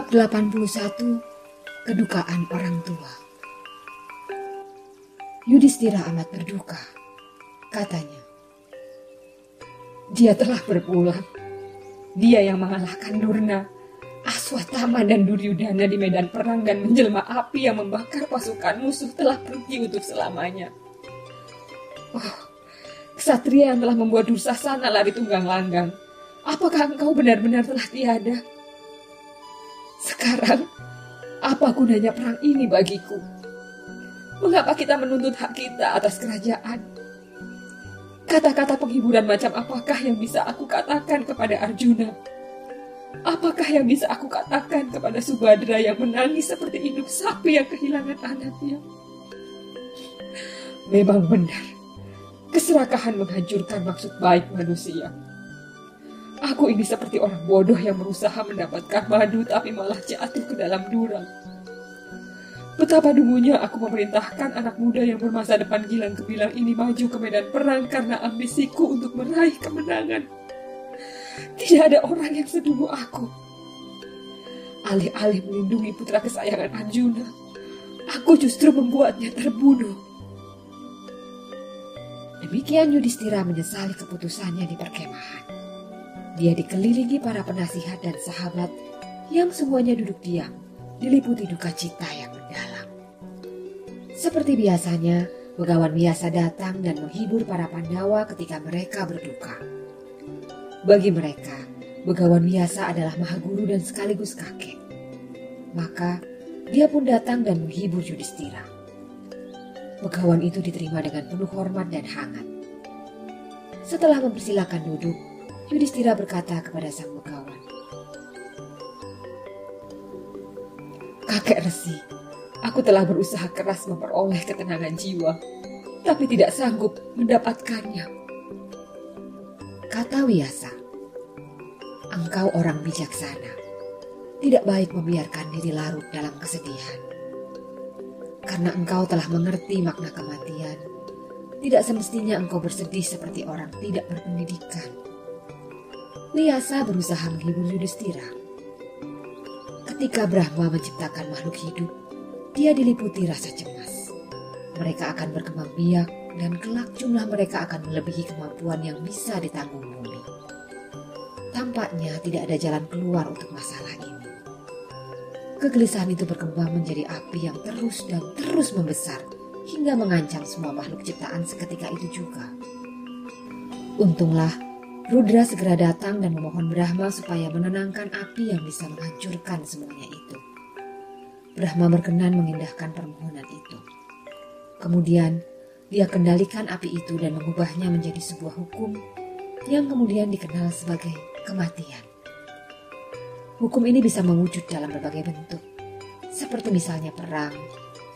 Bab 81 Kedukaan orang tua Yudhistira amat berduka Katanya Dia telah berpulang Dia yang mengalahkan Durna Aswatama dan Duryudana di medan perang dan menjelma api yang membakar pasukan musuh telah pergi untuk selamanya. Oh, kesatria yang telah membuat Dursasana lari tunggang langgang. Apakah engkau benar-benar telah tiada? Sekarang, apa gunanya perang ini bagiku? Mengapa kita menuntut hak kita atas kerajaan? Kata-kata penghiburan macam apakah yang bisa aku katakan kepada Arjuna? Apakah yang bisa aku katakan kepada Subadra yang menangis seperti induk sapi yang kehilangan anaknya? Memang benar, keserakahan menghancurkan maksud baik manusia. Aku ini seperti orang bodoh yang berusaha mendapatkan madu tapi malah jatuh ke dalam jurang. Betapa dulunya aku memerintahkan anak muda yang bermasa depan gilang kebilang ini maju ke medan perang karena ambisiku untuk meraih kemenangan. Tidak ada orang yang sedulu aku. Alih-alih melindungi putra kesayangan Arjuna, aku justru membuatnya terbunuh. Demikian Yudhistira menyesali keputusannya di perkemahan. Dia dikelilingi para penasihat dan sahabat yang semuanya duduk diam, diliputi duka cita yang mendalam. Seperti biasanya, Begawan biasa datang dan menghibur para Pandawa ketika mereka berduka. Bagi mereka, Begawan biasa adalah mahaguru dan sekaligus kakek. Maka, dia pun datang dan menghibur Yudhistira. Begawan itu diterima dengan penuh hormat dan hangat. Setelah mempersilahkan duduk, Yudhistira berkata kepada sang begawan. Kakek Resi, aku telah berusaha keras memperoleh ketenangan jiwa, tapi tidak sanggup mendapatkannya. Kata Wiyasa, engkau orang bijaksana, tidak baik membiarkan diri larut dalam kesedihan. Karena engkau telah mengerti makna kematian, tidak semestinya engkau bersedih seperti orang tidak berpendidikan. Wiyasa berusaha menghibur Yudhistira. Ketika Brahma menciptakan makhluk hidup, dia diliputi rasa cemas. Mereka akan berkembang biak dan kelak jumlah mereka akan melebihi kemampuan yang bisa ditanggung bumi. Tampaknya tidak ada jalan keluar untuk masalah ini. Kegelisahan itu berkembang menjadi api yang terus dan terus membesar hingga mengancam semua makhluk ciptaan seketika itu juga. Untunglah Rudra segera datang dan memohon Brahma supaya menenangkan api yang bisa menghancurkan semuanya itu. Brahma berkenan mengindahkan permohonan itu. Kemudian, dia kendalikan api itu dan mengubahnya menjadi sebuah hukum yang kemudian dikenal sebagai kematian. Hukum ini bisa mewujud dalam berbagai bentuk, seperti misalnya perang,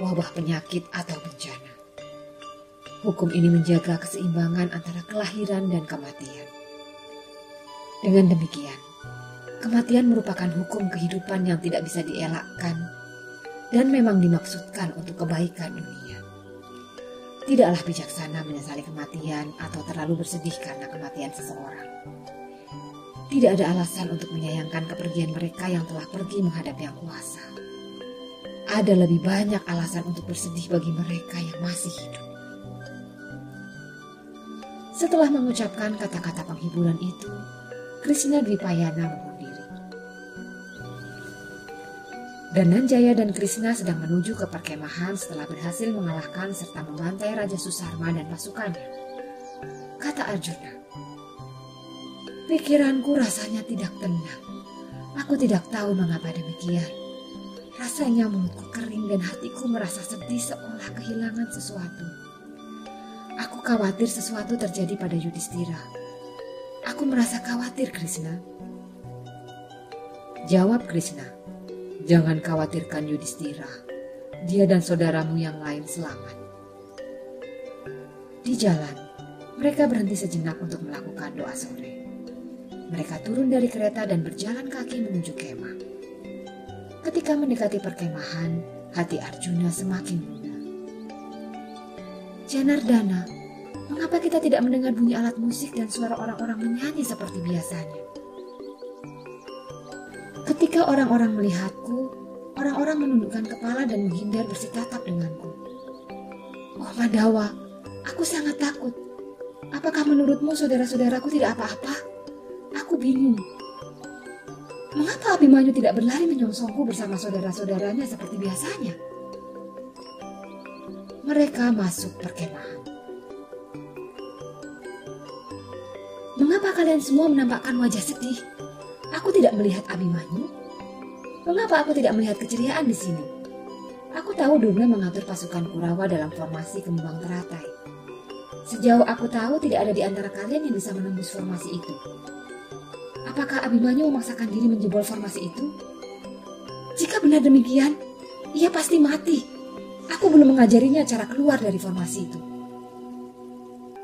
wabah penyakit, atau bencana. Hukum ini menjaga keseimbangan antara kelahiran dan kematian. Dengan demikian, kematian merupakan hukum kehidupan yang tidak bisa dielakkan dan memang dimaksudkan untuk kebaikan dunia. Tidaklah bijaksana menyesali kematian atau terlalu bersedih karena kematian seseorang. Tidak ada alasan untuk menyayangkan kepergian mereka yang telah pergi menghadap yang kuasa. Ada lebih banyak alasan untuk bersedih bagi mereka yang masih hidup. Setelah mengucapkan kata-kata penghiburan itu, Krishna Dwipayana bunuh diri. Dananjaya dan Krishna sedang menuju ke perkemahan setelah berhasil mengalahkan serta membantai Raja Susarma dan pasukannya. Kata Arjuna, Pikiranku rasanya tidak tenang. Aku tidak tahu mengapa demikian. Rasanya mulutku kering dan hatiku merasa sedih seolah kehilangan sesuatu. Aku khawatir sesuatu terjadi pada Yudhistira. Aku merasa khawatir, Krishna. Jawab Krishna, jangan khawatirkan Yudhistira. Dia dan saudaramu yang lain selamat. Di jalan, mereka berhenti sejenak untuk melakukan doa sore. Mereka turun dari kereta dan berjalan kaki menuju kemah. Ketika mendekati perkemahan, hati Arjuna semakin gundah. Janardana, mengapa kita tidak mendengar bunyi alat musik dan suara orang-orang menyanyi seperti biasanya? Ketika orang-orang melihatku, orang-orang menundukkan kepala dan menghindar bersitatap denganku. Oh Madawa, aku sangat takut. Apakah menurutmu saudara-saudaraku tidak apa-apa? Aku bingung. Mengapa Abimanyu tidak berlari menyongsongku bersama saudara-saudaranya seperti biasanya? Mereka masuk perkemahan. Mengapa kalian semua menampakkan wajah sedih? Aku tidak melihat Abimanyu. Mengapa aku tidak melihat keceriaan di sini? Aku tahu Durna mengatur pasukan Kurawa dalam formasi kembang teratai. Sejauh aku tahu tidak ada di antara kalian yang bisa menembus formasi itu. Apakah Abimanyu memaksakan diri menjebol formasi itu? Jika benar demikian, ia pasti mati. Aku belum mengajarinya cara keluar dari formasi itu.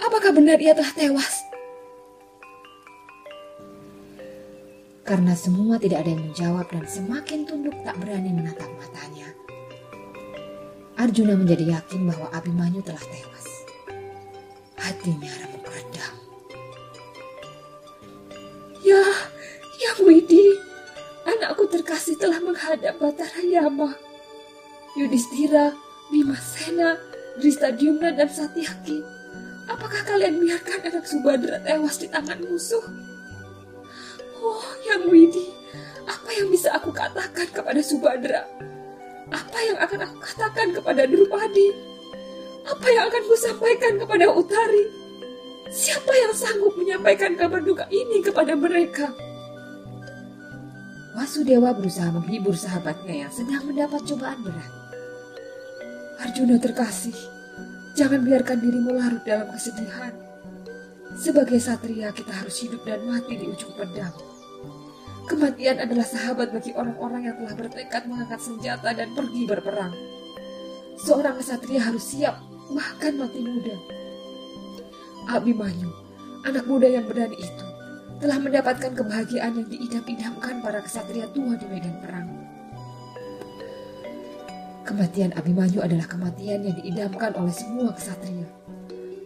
Apakah benar ia telah tewas? Karena semua tidak ada yang menjawab dan semakin tunduk tak berani menatap matanya. Arjuna menjadi yakin bahwa Abimanyu telah tewas. Hatinya remuk Ya, Yang Widi, anakku terkasih telah menghadap Batara Yama. Yudhistira, Bimasena, Dristadiumna, dan Satyaki. Apakah kalian biarkan anak Subadra tewas di tangan musuh? Oh, Yang Widi, apa yang bisa aku katakan kepada Subadra? Apa yang akan aku katakan kepada Drupadi? Apa yang akan ku sampaikan kepada Utari? Siapa yang sanggup menyampaikan kabar duka ini kepada mereka? Wasudewa berusaha menghibur sahabatnya yang sedang mendapat cobaan berat. Arjuna terkasih, jangan biarkan dirimu larut dalam kesedihan. Sebagai satria kita harus hidup dan mati di ujung pedang. Kematian adalah sahabat bagi orang-orang yang telah bertekad mengangkat senjata dan pergi berperang. Seorang kesatria harus siap, bahkan mati muda Abimanyu, anak muda yang berani itu, telah mendapatkan kebahagiaan yang diidam-idamkan para kesatria tua di medan perang. Kematian Abimanyu adalah kematian yang diidamkan oleh semua kesatria.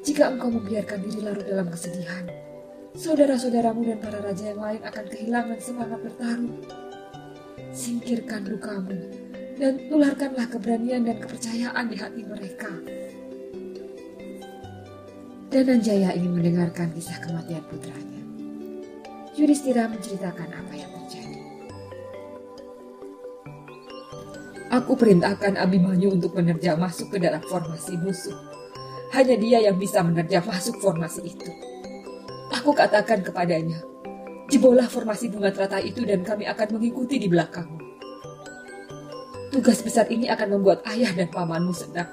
Jika engkau membiarkan diri larut dalam kesedihan, saudara-saudaramu dan para raja yang lain akan kehilangan semangat bertarung. Singkirkan dukamu dan tularkanlah keberanian dan kepercayaan di hati mereka. Dananjaya ingin mendengarkan kisah kematian putranya. Yudhistira menceritakan apa yang terjadi. Aku perintahkan Abimanyu untuk menerjang masuk ke dalam formasi musuh. Hanya dia yang bisa menerjang masuk formasi itu. Aku katakan kepadanya, jebolah formasi bunga teratai itu dan kami akan mengikuti di belakangmu. Tugas besar ini akan membuat ayah dan pamanmu senang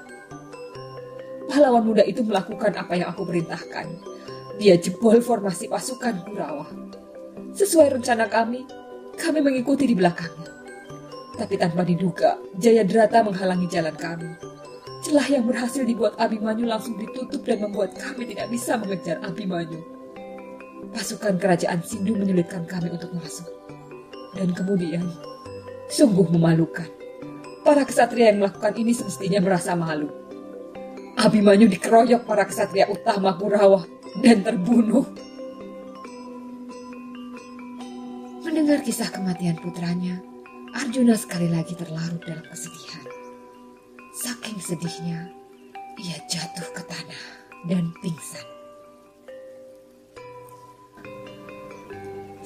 pahlawan muda itu melakukan apa yang aku perintahkan. Dia jebol formasi pasukan Kurawa. Sesuai rencana kami, kami mengikuti di belakangnya. Tapi tanpa diduga, Jayadrata menghalangi jalan kami. Celah yang berhasil dibuat Abimanyu langsung ditutup dan membuat kami tidak bisa mengejar Abimanyu. Pasukan kerajaan Sindu menyulitkan kami untuk masuk. Dan kemudian, sungguh memalukan. Para kesatria yang melakukan ini semestinya merasa malu Abimanyu dikeroyok para kesatria utama Kurawa dan terbunuh. Mendengar kisah kematian putranya, Arjuna sekali lagi terlarut dalam kesedihan. Saking sedihnya, ia jatuh ke tanah dan pingsan.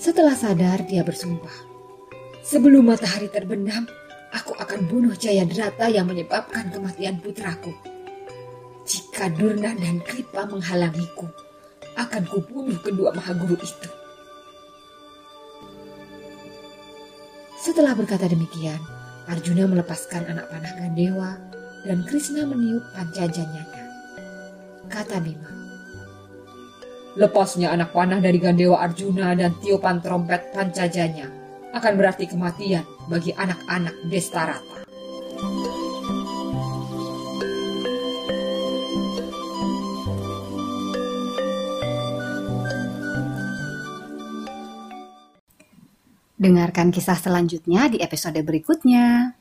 Setelah sadar, dia bersumpah, "Sebelum matahari terbenam, aku akan bunuh Jayadrata yang menyebabkan kematian putraku." Jika Durna dan Kripa menghalangiku, akan kubunuh kedua mahaguru itu. Setelah berkata demikian, Arjuna melepaskan anak panah Gandewa dan Krishna meniup pancajanyanya. Kata Bima, Lepasnya anak panah dari Gandewa Arjuna dan tiupan trompet pancajanya akan berarti kematian bagi anak-anak Destarata. Dengarkan kisah selanjutnya di episode berikutnya.